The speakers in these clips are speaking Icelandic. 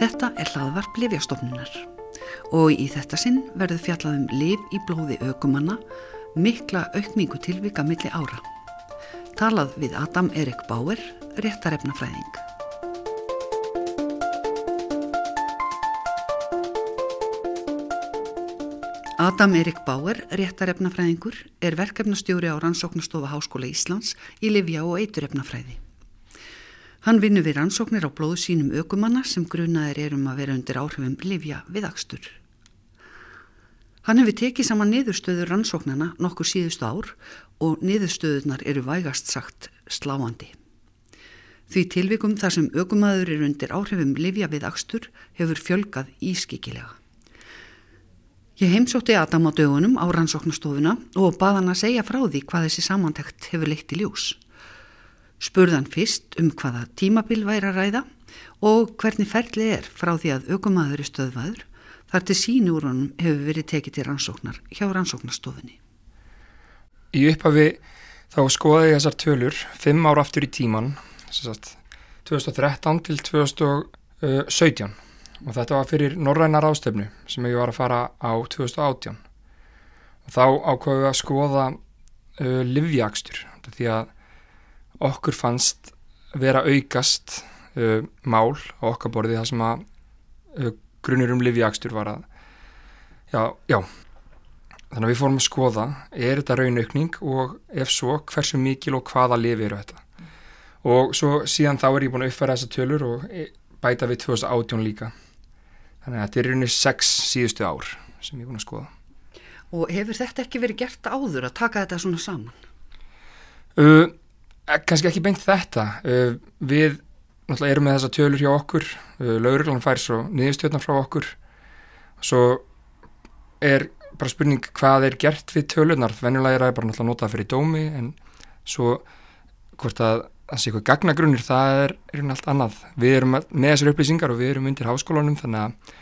Þetta er hlaðvarp Livjastofnunar og í þetta sinn verður fjallað um liv í blóði aukumanna, mikla aukningu tilvika milli ára. Talað við Adam Erik Bauer, réttarefnafræðing. Adam Erik Bauer, réttarefnafræðingur, er verkefnastjóri á Rannsóknastofa Háskóla Íslands í Livja og Eiturefnafræði. Hann vinnur við rannsóknir á blóðu sínum aukumanna sem grunaðir er um að vera undir áhrifum Livja við akstur. Hann hefur tekið saman niðurstöður rannsóknana nokkur síðustu ár og niðurstöðunar eru vægast sagt sláandi. Því tilvikum þar sem aukumæður eru undir áhrifum Livja við akstur hefur fjölgað ískikilega. Ég heimsótti Adam á dögunum á rannsóknastofuna og bað hann að segja frá því hvað þessi samantækt hefur leitt í ljós. Spurðan fyrst um hvaða tímabil væri að ræða og hvernig ferlið er frá því að aukumæður er stöðvaður. Þar til síni úr honum hefur verið tekið til rannsóknar hjá rannsóknastofunni. Í upphafi þá skoði ég þessar tölur fimm ára aftur í tíman, sagt, 2013 til 2017 og þetta var fyrir norrænar ástöfnu sem ég var að fara á 2018 og þá ákvaðu að skoða uh, livjakstur því að okkur fannst vera aukast uh, mál á okkar borði það sem að uh, grunir um livjakstur var að já, já þannig að við fórum að skoða er þetta raunaukning og ef svo hversu mikil og hvaða lifi eru þetta og svo síðan þá er ég búin að uppfæra þessa tölur og e, bæta við 2018 líka Þannig að þetta er rauninni sex síðustu ár sem ég er búin að skoða. Og hefur þetta ekki verið gert áður að taka þetta svona saman? Uh, Kanski ekki beint þetta. Uh, við náttúrulega erum með þessa tölur hjá okkur, uh, lauruglan fær svo niðurstjórnar frá okkur. Svo er bara spurning hvað er gert við tölunar. Venjulega er það bara náttúrulega notað fyrir dómi en svo hvort að það sé eitthvað gagnagrunnir, það er einhvern allt annað. Við erum með þessar upplýsingar og við erum undir háskólanum þannig að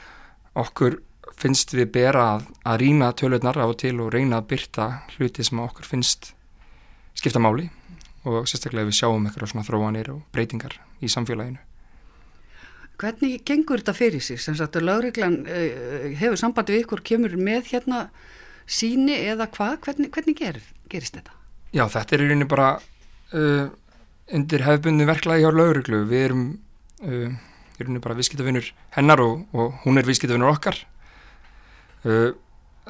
okkur finnst við bera að, að rína tölurnar á og til og reyna að byrta hluti sem okkur finnst skipta máli og sérstaklega við sjáum eitthvað svona þróanir og breytingar í samfélaginu. Hvernig gengur þetta fyrir sig? Sem sagt að lauriklan eh, hefur sambandi við ykkur, kemur með hérna síni eða hvað? Hvernig, hvernig ger, gerist þetta? Já, þetta er í rauninni bara uh, undir hefðbundu verklaði hjá lauruglu við erum uh, í rauninu bara viðskiptafinnur hennar og, og hún er viðskiptafinnur okkar uh,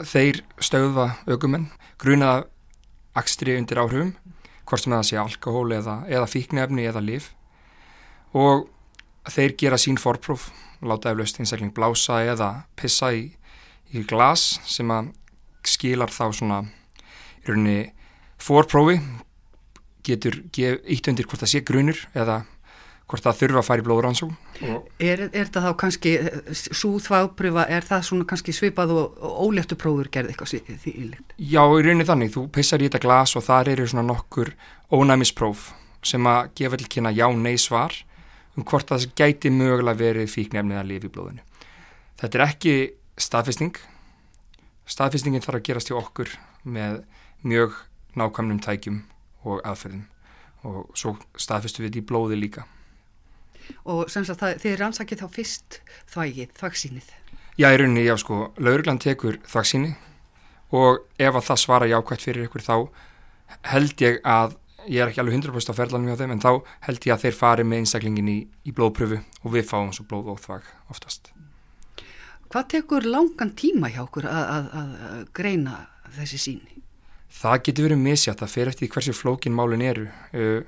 þeir stöðva aukumenn grunaða akstri undir áhrifum hvort sem það sé alkohól eða, eða fíknefni eða liv og þeir gera sín forpróf láta eflaust einstakling blása eða pissa í, í glas sem að skilar þá svona í rauninni forprófi getur ítt undir hvort það sé grunur eða hvort það þurfa að fara í blóðrannsó Er, er þetta þá kannski súþvápröfa, er það svona kannski svipað og, og óléttu prófur gerði eitthvað því ílikt? Já, í rauninni þannig, þú pissar í þetta glas og þar eru svona nokkur ónæmispróf sem að gefa til kynna já-nei svar um hvort það gæti mögulega verið fíknefnið að lifa í blóðinu. Þetta er ekki staðfesting staðfestingin þarf að gerast hjá okkur með mjög nákvæmnum tækjum og aðferðum og svo staðfyrstu við þetta í blóði líka. Og sem sagt það, þið rannsakið þá fyrst þvægið, þvagsínið? Já, í rauninni, já sko, lauruglan tekur þvagsíni og ef að það svara jákvæmt fyrir ykkur þá held ég að, ég er ekki alveg 100% á ferðlanum hjá þeim, en þá held ég að þeir fari með einstaklingin í, í blóðpröfu og við fáum svo blóð og þvag oftast. Hvað tekur langan tíma hjá okkur að, að, að greina þessi síni? Það getur verið misjátt, það fer eftir hversu flókin málun eru. Uh,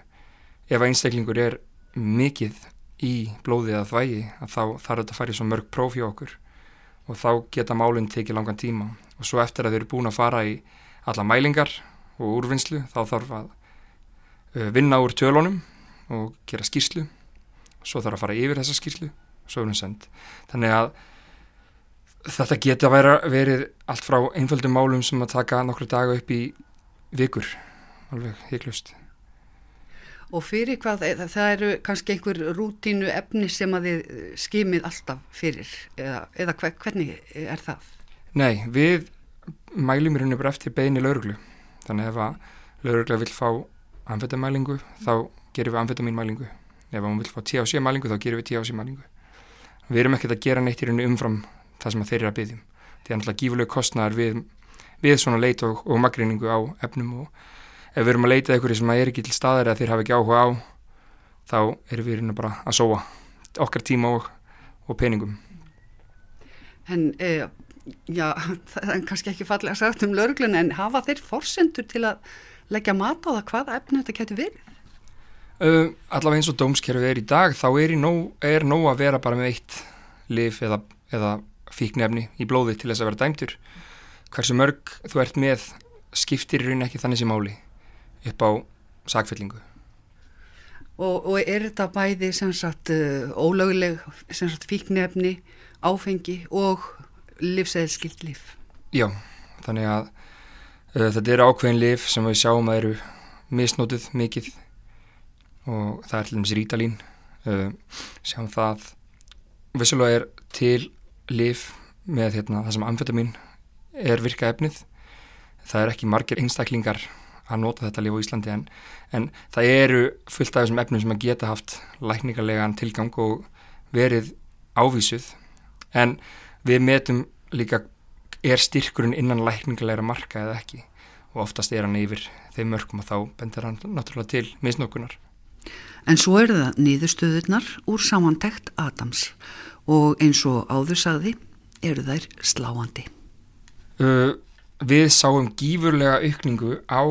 ef einstaklingur er mikið í blóðið að þvægi, að þá þarf þetta að fara í svo mörg próf hjá okkur og þá geta málun tekið langan tíma og svo eftir að þau eru búin að fara í alla mælingar og úrvinnslu þá þarf að uh, vinna úr tölunum og gera skýrslu og svo þarf að fara yfir þessa skýrslu og svo er hún sendt. Þannig að Þetta geti að vera, verið allt frá einföldum málum sem að taka nokkru daga upp í vikur, alveg heiklust. Og fyrir hvað, það eru kannski einhver rútínu efni sem að þið skimið alltaf fyrir, eða, eða hvernig er það? Nei, við mælum í rauninu bara eftir beini lauruglu. Þannig ef að laurugla vil fá amfetamælingu, þá gerum við amfetamínmælingu. Ef hún vil fá THC-mælingu, þá gerum við THC-mælingu. við erum ekkert að gera neitt í rauninu umfram það sem þeir eru að byggjum því að náttúrulega gífurlega kostnæðar við, við svona leit og, og magreiningu á efnum og ef við erum að leita eitthvað sem er ekki til staðar eða þeir hafa ekki áhuga á þá erum við rauninu bara að sóa okkar tíma og, og peningum. En eh, já, það er kannski ekki fallega sagt um löglun en hafa þeir forsendur til að leggja mat á það hvaða efni þetta getur verið? Uh, allavega eins og dómskerfið er í dag þá er, nóg, er að vera bara með eitt lif eða, eða fíknefni í blóði til þess að vera dæmtur hversu mörg þú ert með skiptir í raun ekki þannig sem máli upp á sagfyllingu Og, og er þetta bæði sem sagt uh, ólöguleg sem sagt fíknefni, áfengi og livseðilskilt lif? Já, þannig að uh, þetta eru ákveðin lif sem við sjáum að eru misnótið mikið og það er til dæmis rítalín uh, sjáum það vissulega er til lif með hérna, það sem amfetamin er virka efnið það er ekki margir einstaklingar að nota þetta lif á Íslandi en, en það eru fullt af þessum efnum sem að geta haft lækningarlegan tilgang og verið ávísuð en við metum líka er styrkurinn innan lækningarlegra marka eða ekki og oftast er hann yfir þeim mörgum og þá bendur hann náttúrulega til misnókunar. En svo er það nýðustöðurnar úr samantækt Adams og eins og áður sagði eru þær sláandi. Uh, við sáum gífurlega aukningu á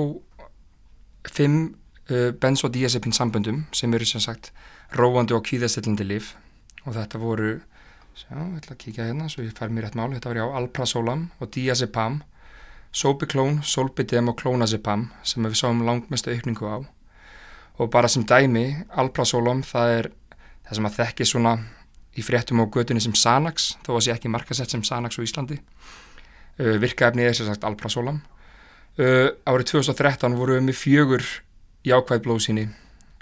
fimm uh, benzodiazepin samböndum sem eru sem sagt róandi og kvíðastillandi lif og þetta voru sjá, ég ætla að kíkja hérna svo ég fær mér rétt mál, þetta var já alprazolam og diazepam. Sobiklón, solbidem og klónazepam sem við sáum langmestu aukningu á. Og bara sem dæmi alprazolam það er það sem að þekki svona í fréttum og götunni sem Sanax þó að sé ekki markasett sem Sanax á Íslandi uh, virkaefnið er sem sagt alprazolam Uh, árið 2013 voru við með fjögur jákvæð blóðsýni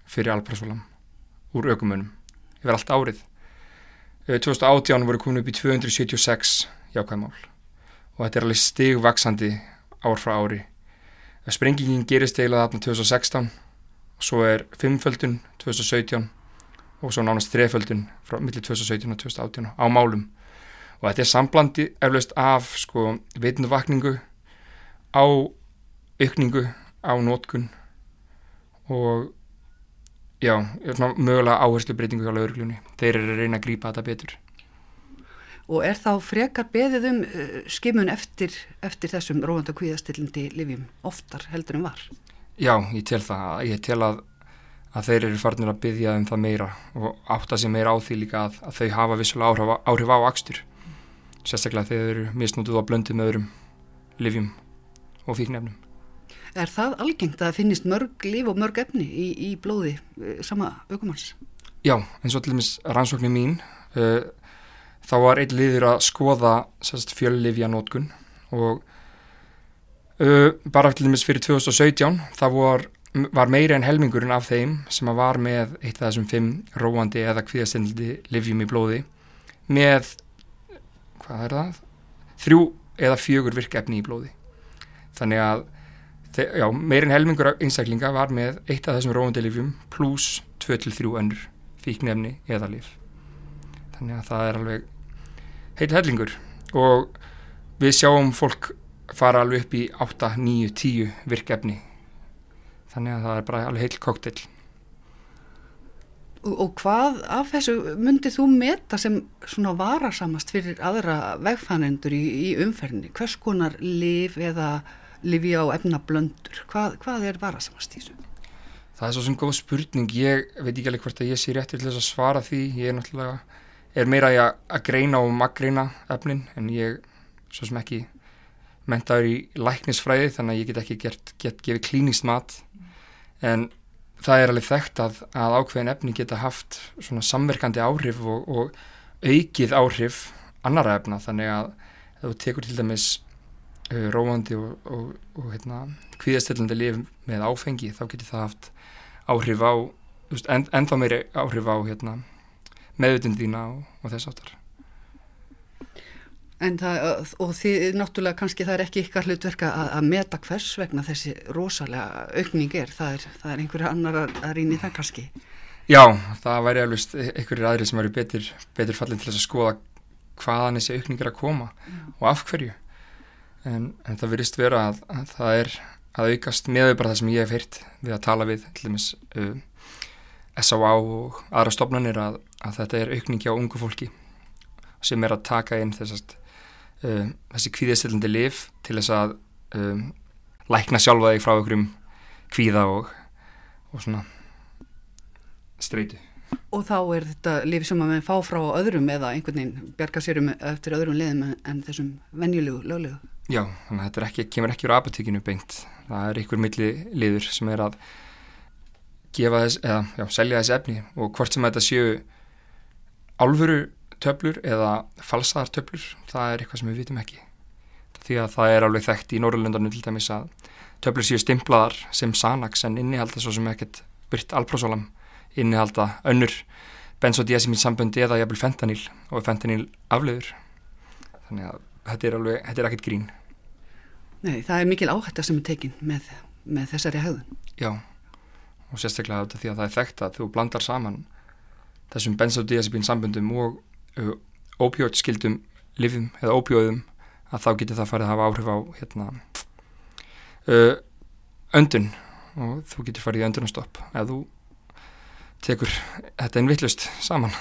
fyrir alprazolam úr aukumönum yfir allt árið. Uh, 2018 voru komin upp í 276 jákvæð mál og þetta er alveg stigvaksandi ár frá ári. Sprengingin gerist eiginlega þarna 2016 og svo er fimmföldun 2017 og svo nánast þreföldun frá millir 2017 og 2018 á málum og þetta er samblandi eflaust af sko vitnuvakningu á aukningu á nótkun og já, mögulega áherslu breytingu hjá lauruglunni. Þeir eru að reyna að grípa þetta betur. Og er þá frekar beðið um uh, skimun eftir, eftir þessum róandi og kvíðastillindi livjum oftar heldur en var? Já, ég tel það. Ég tel að, að þeir eru farnir að byggja um það meira og átta sig meira á því líka að, að þau hafa vissulega áhrif, áhrif á akstur. Sérstaklega þeir eru misnútuð á blöndið með öðrum livjum og fíknefnum. Er það algengt að finnist mörg líf og mörg efni í, í blóði uh, sama aukumanns? Já, eins og til dæmis rannsóknir mín uh, þá var einn liður að skoða fjöllifja nótkun og uh, bara til dæmis fyrir 2017 það var, var meiri en helmingurinn af þeim sem var með eitt af þessum fimm róandi eða kvíðastendildi livjum í blóði með hvað er það? Þrjú eða fjögur virkefni í blóði þannig að já, meirinn helmingur einstaklinga var með eitt af þessum róandilifjum pluss 2-3 önnur fíknefni eða lif þannig að það er alveg heil hellingur. Og við sjáum fólk fara alveg upp í 8, 9, 10 virkefni. Þannig að það er bara alveg heil koktel og, og hvað af þessu myndið þú meta sem svona varasamast fyrir aðra vegfannendur í, í umferðinni? Hvers konar lif eða lifi á efnablöndur hvað, hvað er varasamast í þessu? Það er svo sem góð spurning. Ég veit ekki alveg hvort að ég sé rétt til þess að svara því. Ég er náttúrulega er meira að, að greina og maggreina efnin en ég svo sem ekki mentaður í læknisfræði þannig að ég get ekki gert, get gefið klínist mat. En það er alveg þekkt að, að ákveðin efni geta haft svona samverkandi áhrif og, og aukið áhrif annara efna. Þannig að ef þú tekur til dæmis róandi og, og, og hérna, kvíðastillandi lif með áfengi þá getur það haft áhrif á just, en, ennþá meiri áhrif á hérna, meðutundína og, og þess aftar En það, og því náttúrulega kannski það er ekki ykkar hlutverka að, að meta hvers vegna þessi rosalega aukning er, það er, það er einhverja annar að, að rýni það kannski. Já, það væri alveg einhverjir aðri sem væri betur, betur fallin til þess að skoða hvaðan þessi aukning er að koma Já. og af hverju en, en það verist vera að, að það er að aukast með bara það sem ég hef heyrt við að tala við til dæmis uh, S.A.A. og aðra stofnanir að, að þetta er aukningi á ungu fólki sem er að taka inn þessast, uh, þessi kvíðistillandi lif til þess að um, lækna sjálfa þig frá einhverjum kvíða og, og svona streytu. Og þá er þetta lif sem að mann fá frá öðrum eða einhvern veginn bjarga sérum eftir öðrum liðum en þessum venjulegu löglegu? Já, þannig að þetta ekki, kemur ekki úr apotekinu beint. Það er einhver milli liður sem er að gefa þess, eða já, selja þess efni og hvort sem þetta séu álfuru töflur eða falsaðar töflur, það er eitthvað sem við vitum ekki því að það er alveg þekkt í Norrlundarnu til dæmis að töflur séu stimplaðar sem Sanax en innihalda svo sem ekkert byrt alprósólam innihalda önnur benzodiazepín samböndi eða jæfnvel fentanil og fentanil afleður þannig að þetta er alveg, þetta er ekkert grín. Nei, það er mikil áhætta sem er tekin með, með þessari höfðun Já, og sérstaklega þetta því að það er þekkt að þú blandar saman þessum benzodiazepín samböndum og uh, ópjótskildum livum eða ópjóðum að þá getur það farið að hafa áhrif á hérna, uh, öndun. Og þú getur farið í öndunarstopp eða þú tekur þetta einn vittlust saman.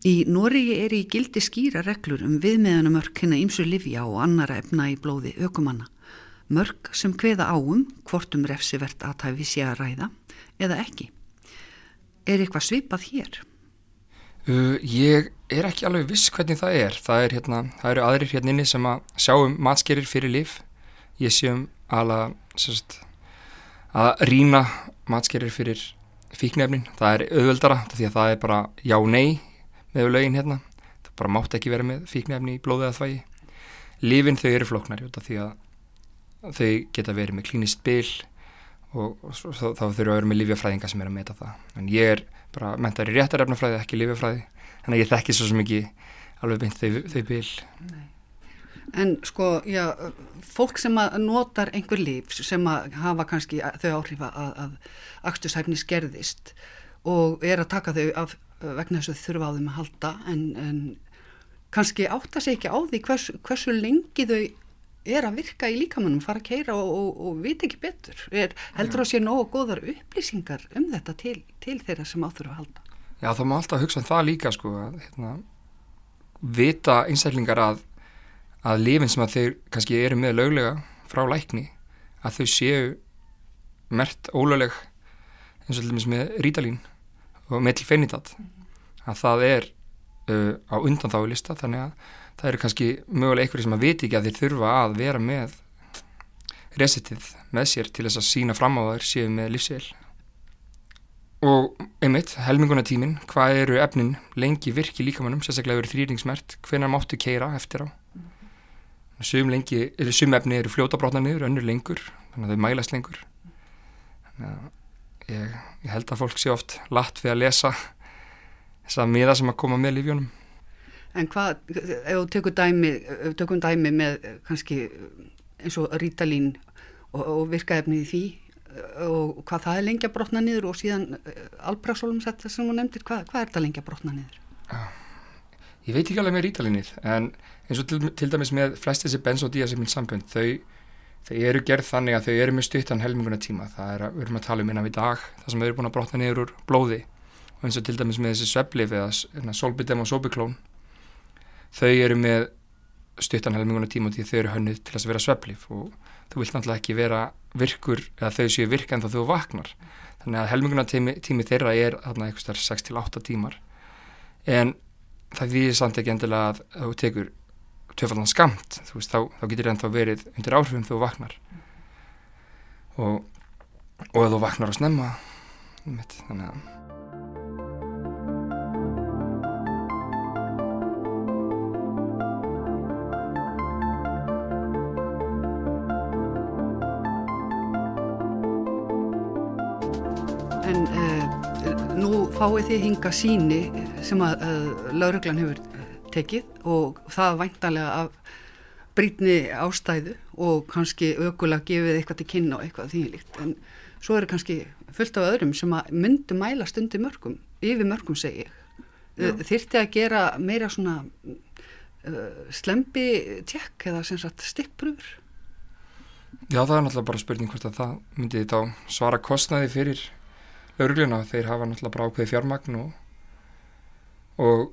Í Nóriði er í gildi skýra reglur um viðmeðanumörk hérna ímsu livja og annara efna í blóði ökumanna. Mörk sem hveða áum hvort um refsivert aðtæfi sé að ræða eða ekki. Er eitthvað svipað hér? Uh, ég er ekki alveg viss hvernig það er. Það, er hérna, það eru aðrir hérna inni sem að sjáum matskerir fyrir lif. Ég séum alveg sérst, að rína matskerir fyrir fíknefnin. Það er auðveldara því að það er bara já-nei með lögin hérna. Það bara mátt ekki vera með fíknefni í blóðið að þvægi. Lifin þau eru floknar því að þau geta verið með klínist bil og, þá þurfa að vera með lífjafræðinga sem er að meta það. En ég er bara mentar í réttarefnafræði, ekki lífjafræði þannig að ég þekki svo sem ekki alveg beint þau, þau Nei. En sko, já, fólk sem að notar einhver líf sem að hafa kannski þau áhrif að, að axtushæfni skerðist og er að taka þau af vegna þess að þurfa á þeim að halda en, en kannski átta sig ekki á því hvers, hversu lengi þau er að virka í líkamannum, fara að keira og, og, og vita ekki betur. Er, heldur það sé nógu góðar upplýsingar um þetta til, til þeirra sem áþurfa að halda? Já, þá má alltaf hugsa um það líka sko, að hérna, vita einstaklingar að, að lifin sem að þeir kannski eru með löglega frá lækni, að þau séu mert ólögleg eins og til dæmis með rítalín og metilfeinitat, mm -hmm. að það er uh, á undan þá í lista, þannig að það eru kannski mögulega einhverju sem að viti ekki að þeir þurfa að vera með resetið með sér til þess að sína fram á þær séu með lífsveil og einmitt, helmingunatímin hvað eru efnin lengi virki líkamannum sérstaklega eru þrýringsmert hvenar máttu keira eftir á? Sum, lengi, sum efni eru fljótabrotna niður önnur lengur, þannig að þau mælast lengur. Þannig að ég, ég held að fólk sé oft latt við að lesa þess að miða sem að koma með lífjónum En hvað, ef þú tekur dæmi, tökum dæmi með kannski eins og rítalín og, og virkaefni í því og hvað það er lengja brotna niður og síðan eh, alpraxólum sem þú nefndir, hvað, hvað er það lengja brotna niður? Ég veit ekki alveg með rítalínið en eins og til, til dæmis með flest þessi benzodiazepin sambund þau, þau eru gerð þannig að þau eru með stuttan helminguna tíma það er að við erum að tala um innan við dag það sem þau eru búin að brotna niður úr blóði. Og eins og til dæmis með þessi sveplif eða solbidem og sobiklón þau eru með stuttan helminguna tíma því þau eru hönnuð til að vera sveplif og þú vilt náttúrulega ekki vera virkur eða þau séu virka en þá þú vaknar. Þannig að helminguna tími, tími þeirra er þarna eitthvað 6-8 tímar. En það því samt ekki endilega að þú tekur töfaldan skamt veist, þá, þá getur það ennþá verið undir áhrifum þú vaknar. Og og þú vaknar á snemma þannig að fáið þið hinga síni sem að uh, lauruglan hefur tekið og það væntalega af brítni ástæðu og kannski aukulega gefið eitthvað til kynna og eitthvað því líkt. En svo eru kannski fullt af öðrum sem að myndu mæla stundi mörgum yfir mörgum segi Já. þyrti að gera meira svona uh, slempi tjekk eða sem sagt stikkbrúður Já það er náttúrulega bara spurning hvort að það myndi þá svara kostnaði fyrir laurugluna þeir hafa náttúrulega bara ákveði fjármagn og, og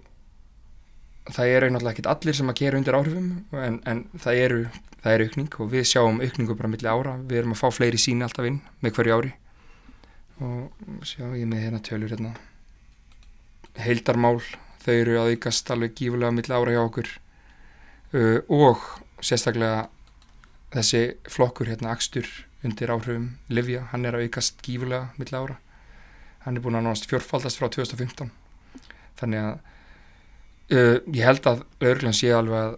það eru náttúrulega ekki allir sem að gera undir áhrifum en, en það eru það er aukning og við sjáum aukningu bara millir ára, við erum að fá fleiri síni alltaf inn með hverju ári. Og sjá ég með hérna tölur hérna. Heildarmál þau eru að aukast alveg gífulega millir ára hjá okkur. Uh, og sérstaklega þessi flokkur hérna Akstur undir áhrifum Livja, hann er að aukast gífulega millir ára. Hann er búin að náðast fjórfaldast frá 2015 þannig að uh, ég held að Örglann sé alveg að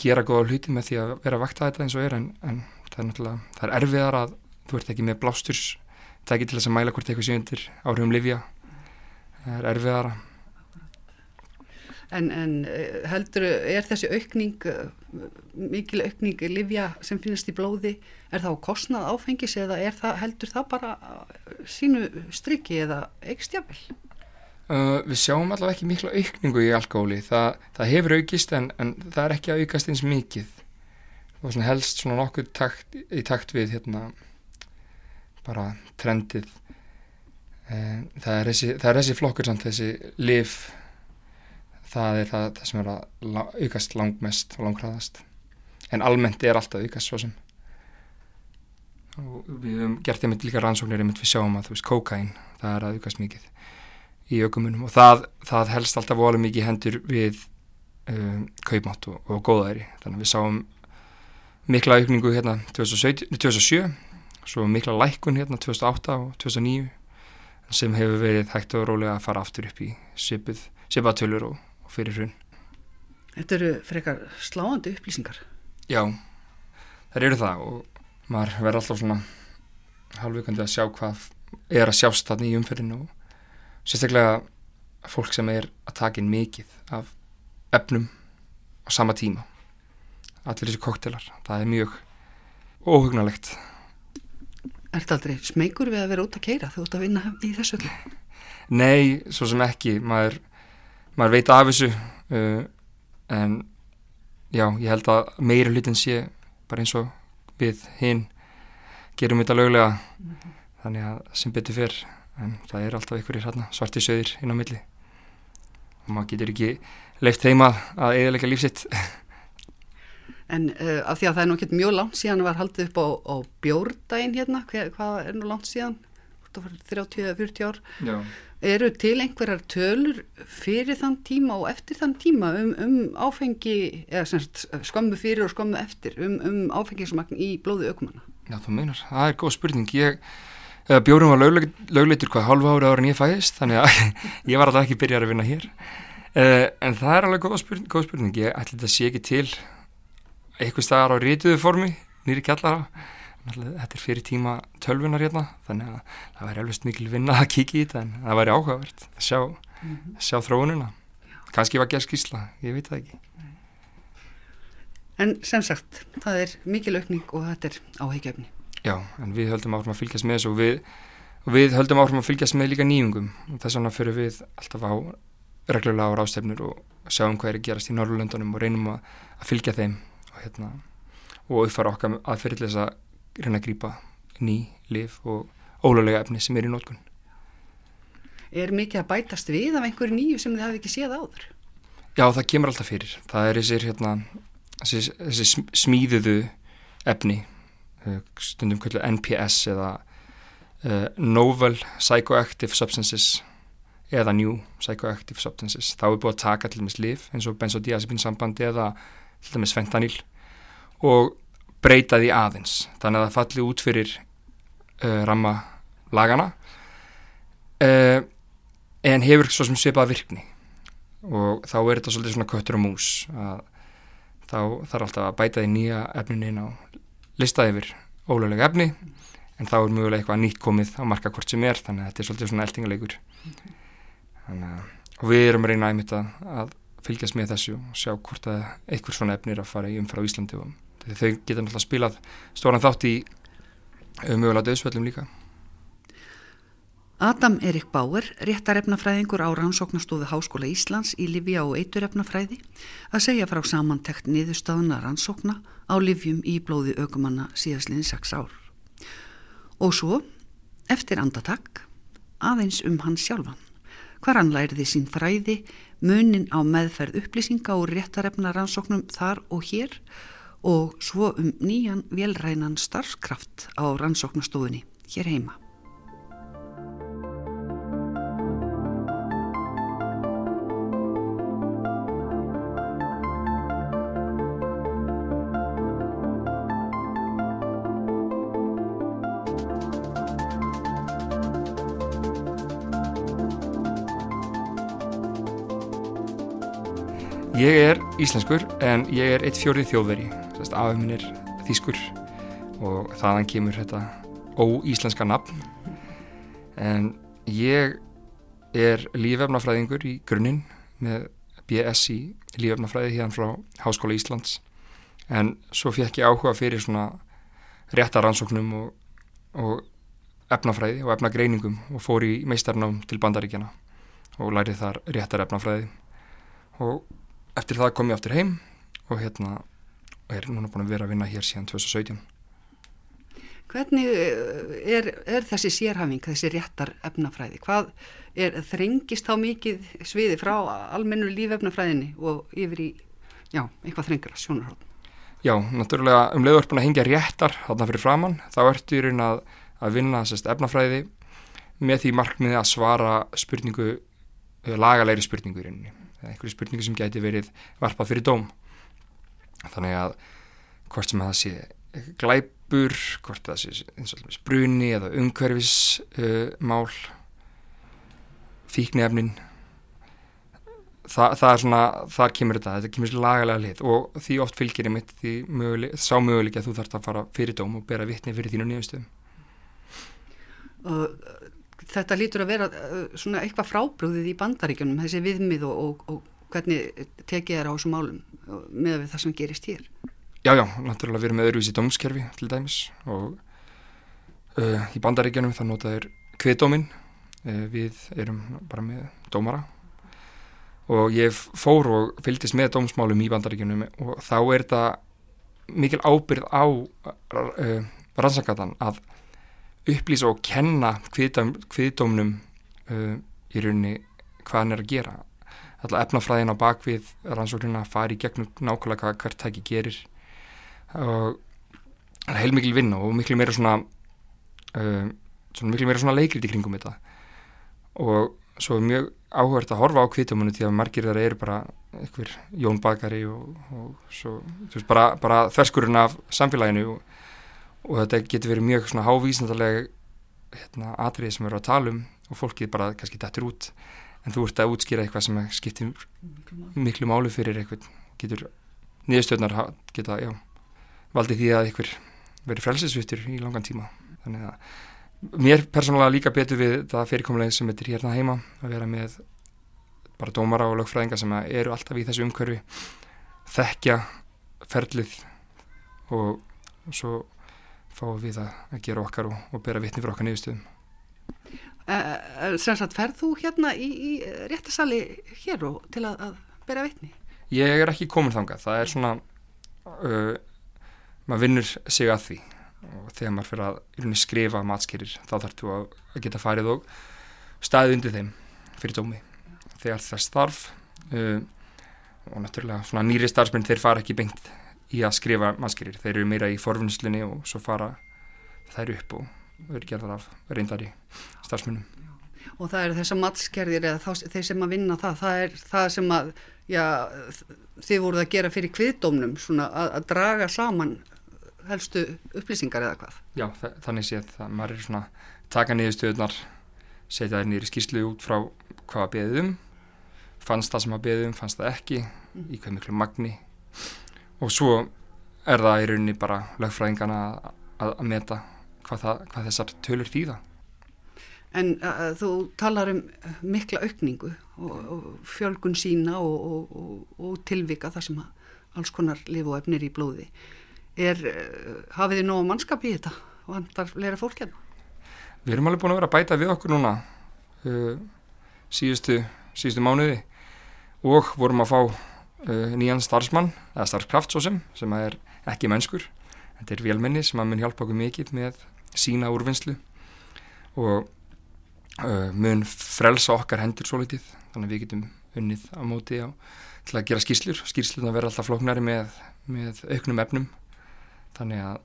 gera góða hluti með því að vera að vakta þetta eins og er en, en það er náttúrulega, það er erfiðar að þú ert ekki með blásturs það er ekki til þess að mæla hvort eitthvað sjöundir áhrifum livja það er erfiðara En, en eh, heldur, er þessi aukning mikil aukning livja sem finnast í blóði, er það á kostnað áfengis eða það, heldur það bara sínu strykki eða eikstjafel? Uh, við sjáum allavega ekki miklu aukningu í alkohóli, það, það hefur aukist en, en það er ekki að aukast eins mikið. Og helst svona nokkuð takt, í takt við hérna bara trendið. En, það, er þessi, það er þessi flokkur samt þessi liv það er það, það sem er að aukast langmest og langræðast en almennt er alltaf aukast svo sem. Og við hefum gert einmitt líka rannsóknir einmitt við sjáum að þú veist kokain það er að aukast mikið í aukumunum og það, það helst alltaf volið mikið hendur við um, kaupmátt og, og góðæri. Þannig að við sáum mikla aukningu hérna 2017, 2007 svo mikla lækun hérna 2008 og 2009 sem hefur verið hægt og rólega að fara aftur upp í sipið, sipaðtölur og, og fyrir hrun. Þetta eru frekar sláandi upplýsingar. Já, það eru það og maður verður alltaf svona halvvikandi að sjá hvað er að sjást þarna í umferðinu og sérstaklega fólk sem er að taka inn mikið af efnum á sama tíma. Allir þessi koktelar, það er mjög óhugnalegt Er þetta aldrei smegur við að vera út að keira þú ert að vinna í þessu öllu? Nei, svo sem ekki. Maður, maður veit af þessu uh, en já, ég held að meira hlutin sé bara eins og við hinn gerum þetta löglega. Mm -hmm. þannig að sem betur fyrr en það er alltaf einhverjir hérna, svarti söðir inn á milli. Og maður getur ekki leift heima að eðalega lífsitt En uh, af því að það er nú ekki mjög langt síðan að var haldið upp á, á bjórdægin hérna, Hver, hvað er nú langt síðan? 30-40 ár? Já. eru til einhverjar tölur fyrir þann tíma og eftir þann tíma um, um áfengi skömmu fyrir og skömmu eftir um, um áfengismagn í blóðu aukumanna Já, þú meinar, það er góð spurning. Ég Bjórum var lögleitur hvað halva ára ára en ég fæðist þannig að ég var alltaf ekki byrjar að vinna hér. Uh, en það er alveg góð spurning, góð spurning. ég ætli þetta sé ekki til eitthvað staðar á rítuðu formi nýri kjallara. Þetta er fyrir tíma tölvunar hérna þannig að það væri alveg mikil vinna að kíkja í þetta en það væri áhugavert að sjá, mm -hmm. sjá þróununa kannski var gerð skísla, ég veit það ekki. En sem sagt, það er mikil aukning og þetta er áhegjafni Já, en við höldum áfram að fylgjast með þessu og við, og við höldum áfram að fylgjast með líka nýjungum og þess vegna fyrir við alltaf á reglulega á rástefnur og sjáum hvað er að gerast í Norrlöndunum og reynum að, að fylgja þeim og, hérna, og uppfara okkar aðferðilega þess að reyna að grýpa ný liv og ólulega efni sem er í nótkunn. Er mikið að bætast við af einhverju nýju sem þið hafi ekki séð áður? Já, það kemur alltaf fyrir. Það er þessir, hérna, þessi, þessi smíðuðu efni stundum kvöldu NPS eða uh, Novel Psychoactive Substances eða New Psychoactive Substances. Þá er búið að taka til dæmis liv eins og benzodiazepin sambandi eða til dæmis fentanil og breyta því aðeins. Þannig að það falli út fyrir uh, ramma lagana uh, en hefur svo sem svipað virkni. Og þá er þetta svolítið svona köttur og mús að þá þarf alltaf að bæta því nýja efnin inn á lista yfir ólöglega efni en þá er mögulega eitthvað nýtt komið á marka hvort sem er þannig að þetta er svolítið svona eltingalegur þannig og við erum að reyna að, að fylgjast með þessu og sjá hvort að eitthvað svona efni er að fara í umfæra á Íslandi og þau geta náttúrulega spilað stóran þátt í mögulega döðsvöllum líka. Adam Erik Bauer, réttarefnafræðingur á rannsóknastofu Háskóla Íslands í Livja og eiturefnafræði, að segja frá samantekt niðurstaðuna rannsókna á Livjum í blóði aukumanna síðastliðin 6 ár. Og svo, eftir andatakk, aðeins um hann sjálfan. Hvar hann læriði sín fræði, munin á meðferð upplýsinga og réttarefna rannsóknum þar og hér og svo um nýjan velrænan starfskraft á rannsóknastofunni hér heima. Ég er íslenskur en ég er eitt fjórið þjóðveri, afið minn er þýskur og þaðan kemur þetta óíslenska nafn. En ég er lífefnafræðingur í grunninn með BS í lífefnafræði hérna frá Háskóla Íslands. En svo fekk ég áhuga fyrir svona réttaransóknum og, og efnafræði og efnagreiningum og fór í meistarnám til bandaríkjana og lærið þar réttarefnafræði. Og eftir það kom ég aftur heim og hérna er núna búin að vera að vinna hér síðan 2017 Hvernig eh, er, er þessi sérhafing, þessi réttar efnafræði? Hvað er þrengist þá mikið sviði frá almennu lífefnafræðinni og yfir í, já, eitthvað þrengra, sjónarhótt? Já, náttúrulega um leiður búin að hengja réttar þarna fyrir framann, þá ertu í raun að, að vinna sérst efnafræði með því markmiði að svara spurningu, lagalegri spurningu í rauninni einhverju spurningu sem gæti verið varpað fyrir dóm þannig að hvort sem að það sé glæpur, hvort það sé eins og allmis bruni eða umhverfismál uh, fíknefnin Þa, það er svona, þar kemur þetta, þetta kemur lagalega lið og því oft fylgir ég mitt því möguleg, sá möguleik að þú þarfst að fara fyrir dóm og bera vittni fyrir þínu nýjastöðum. Þetta lítur að vera uh, svona eitthvað frábrúðið í bandaríkjunum, þessi viðmið og, og, og hvernig tekið er á þessum málum með það sem gerist hér. Já, já, náttúrulega við erum með öðruvísi dómskerfi til dæmis og uh, í bandaríkjunum það notaður kviðdómin, uh, við erum bara með dómara og ég fór og fylgist með dómsmálum í bandaríkjunum og þá er þetta mikil ábyrð á uh, rannsakatan að upplýsa og kenna hviðdómnum uh, í rauninni hvað hann er að gera. Alltaf efnafræðin á bakvið rannsóknuna fari í gegnum nákvæmlega hvað hvert tæki gerir. Og það er heilmikil vinn og miklu meira svona, uh, svona miklu meira svona leikrit í kringum þetta. Og svo er mjög áhverð að horfa á hviðdómunu því að margir þar eru bara einhver Jón Bakari og, og svo, veist, bara, bara þverskurinn af samfélaginu og og þetta getur verið mjög svona hávísnallega hérna, atriði sem við erum að tala um og fólkið bara kannski dættur út. En þú ert að útskýra eitthvað sem skiptir miklu málu fyrir eitthvað getur niðurstöðnar geta, já, valdi því að eitthvað verið frelsesvittur í langan tíma. Þannig að mér persónulega líka betur við það fyrirkomulegin sem þetta er hérna heima að vera með bara dómara og lögfræðinga sem eru alltaf í þessu umhverfi þekkja ferlið og, og svo fáum við að, gera okkar og, og bera vittni fyrir okkar neyðustöðum. Uh, Sannsagt, ferð þú hérna í, í réttasali hér og til að, að bera vittni? Ég er ekki komin þangað, það er svona uh, maður vinnur sig að því og þegar maður fyrir að skrifa matskerir þá þarf þú að, geta farið og staðið undir þeim fyrir dómi þegar það starf uh, og náttúrulega svona nýri starfsmenn þeir fara ekki beint í að skrifa maskirir. Þeir eru meira í forvinnslunni og svo fara þær upp og verður gerðar af reyndari starfsmunum. Og það eru þessar matskerðir eða þá, þeir sem að vinna það, það er það sem að já, þið voruð að gera fyrir kviðdómnum, svona að, að draga saman helstu upplýsingar eða hvað? Já, þannig séð að maður er svona taka niður stöðunar, setja þær í skýrslu út frá hvaða beðum, fannst það sem að beðum, fannst það ekki, mm. í hvað miklu magni og svo er það í rauninni bara lögfræðingana að, að meta hvað, það, hvað þessar tölur þýða. En uh, þú talar um mikla aukningu og, og fjölgun sína og, og, og tilvika þar sem alls konar liv og efnir í blóði. Er, uh, hafið þið nógu mannskap í þetta og andar leira fólk hérna? Við erum alveg búin að vera að bæta við okkur núna uh, síðustu, síðustu mánuði og vorum að fá uh, nýjan starfsmann, eða starfskraft svo sem, sem er ekki mennskur. Þetta er vélmenni sem að mun hjálpa okkur mikið með sína úrvinnslu og uh, mun frelsa okkar hendur svo litið þannig að við getum unnið á móti á, til að gera skýrslur. Skýrslurna verða alltaf flóknari með, með auknum efnum. Þannig að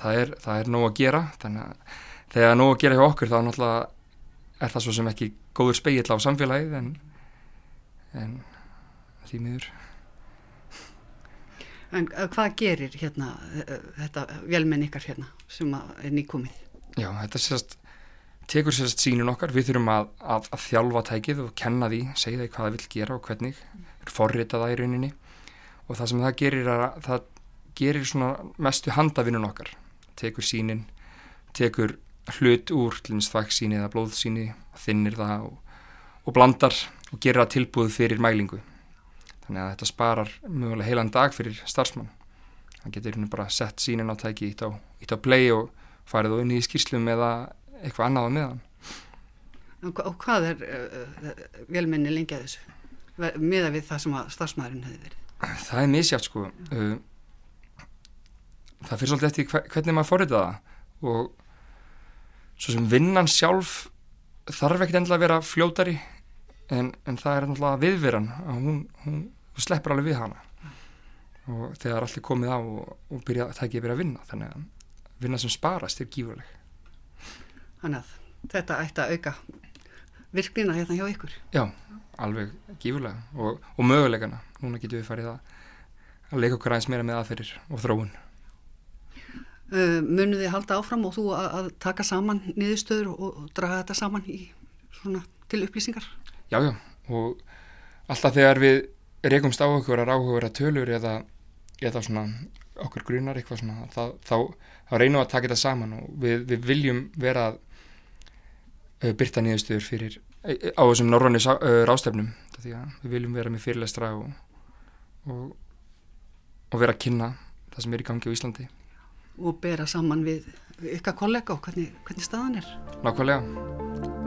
það er, það er nóg að gera. Þannig að þegar nóg að gera hjá okkur þá náttúrulega er það svo sem ekki góður speill á samfélagið en, en því miður. En uh, hvað gerir hérna uh, þetta velmenn ykkar hérna sem er nýkomið? Já, þetta sést tekur sérst sínun okkar, við þurfum að, að, að þjálfa tækið og kenna því, segja því hvað það vil gera og hvernig, forrita það í rauninni. Og það sem það gerir er að það gerir svona mestu handavinnun okkar, tekur sínin, tekur hlut úr þvaksíni eða blóðsíni, þinnir það og, og blandar og gerir það tilbúð fyrir mælingu. Þannig að þetta sparar mögulega heilan dag fyrir starfsmann. Það getur hérna bara sett sínin á tæki ítt á, á play og farið og inn í skýrslum eða eitthvað annað á meðan. Og hvað er uh, velmenni lengi að þessu? Miða við það sem að starfsmæðurinn hefði verið? Það er misjátt sko. Uh, það fyrir svolítið eftir hvernig maður forrita það og svo sem vinnan sjálf þarf ekkert endilega að vera fljótari en, en það er endilega viðveran að hún, hún sleppur alveg við hana og þegar allt er komið á og, og byrja, það ekki að byrja að vinna þannig að vinna sem sparast er gífurleg Þannig að þetta ætti að auka virknina hérna hjá ykkur. Já, alveg gífurlega og, og mögulegana. Núna getum við farið að, að leika okkur aðeins meira með aðferðir og þróun. Uh, Munið þið halda áfram og þú að, að taka saman niðurstöður og, og draga þetta saman í, svona, til upplýsingar? Já, já, og alltaf þegar við rekumst á okkur að ráhuga tölur eða, eða svona okkur grunar eitthvað svona, þá, þá, þá reynum við að taka þetta saman og við, við viljum vera að uh, byrta nýðustöður fyrir uh, á þessum norrönu uh, rástefnum því að við viljum vera með fyrirlestra og, og, og vera að kynna það sem er í gangi á Íslandi. Og bera saman við ykkar kollega og hvernig, hvernig staðan er? Nákvæmlega,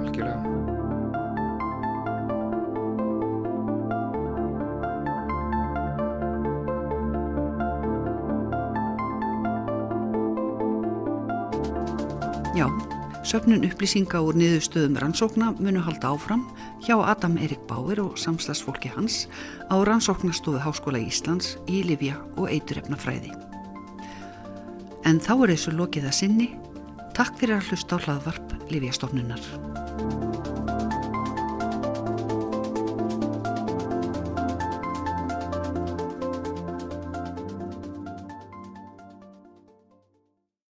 algjörlega Já, söfnun upplýsinga úr niðurstöðum rannsókna munu halda áfram hjá Adam Erik Báir og samslagsfólki hans á rannsóknastofu Háskóla Íslands í Livja og Eiturefnafræði. En þá er þessu lokið að sinni. Takk fyrir að hlusta á hlaðvarp Livjastofnunar.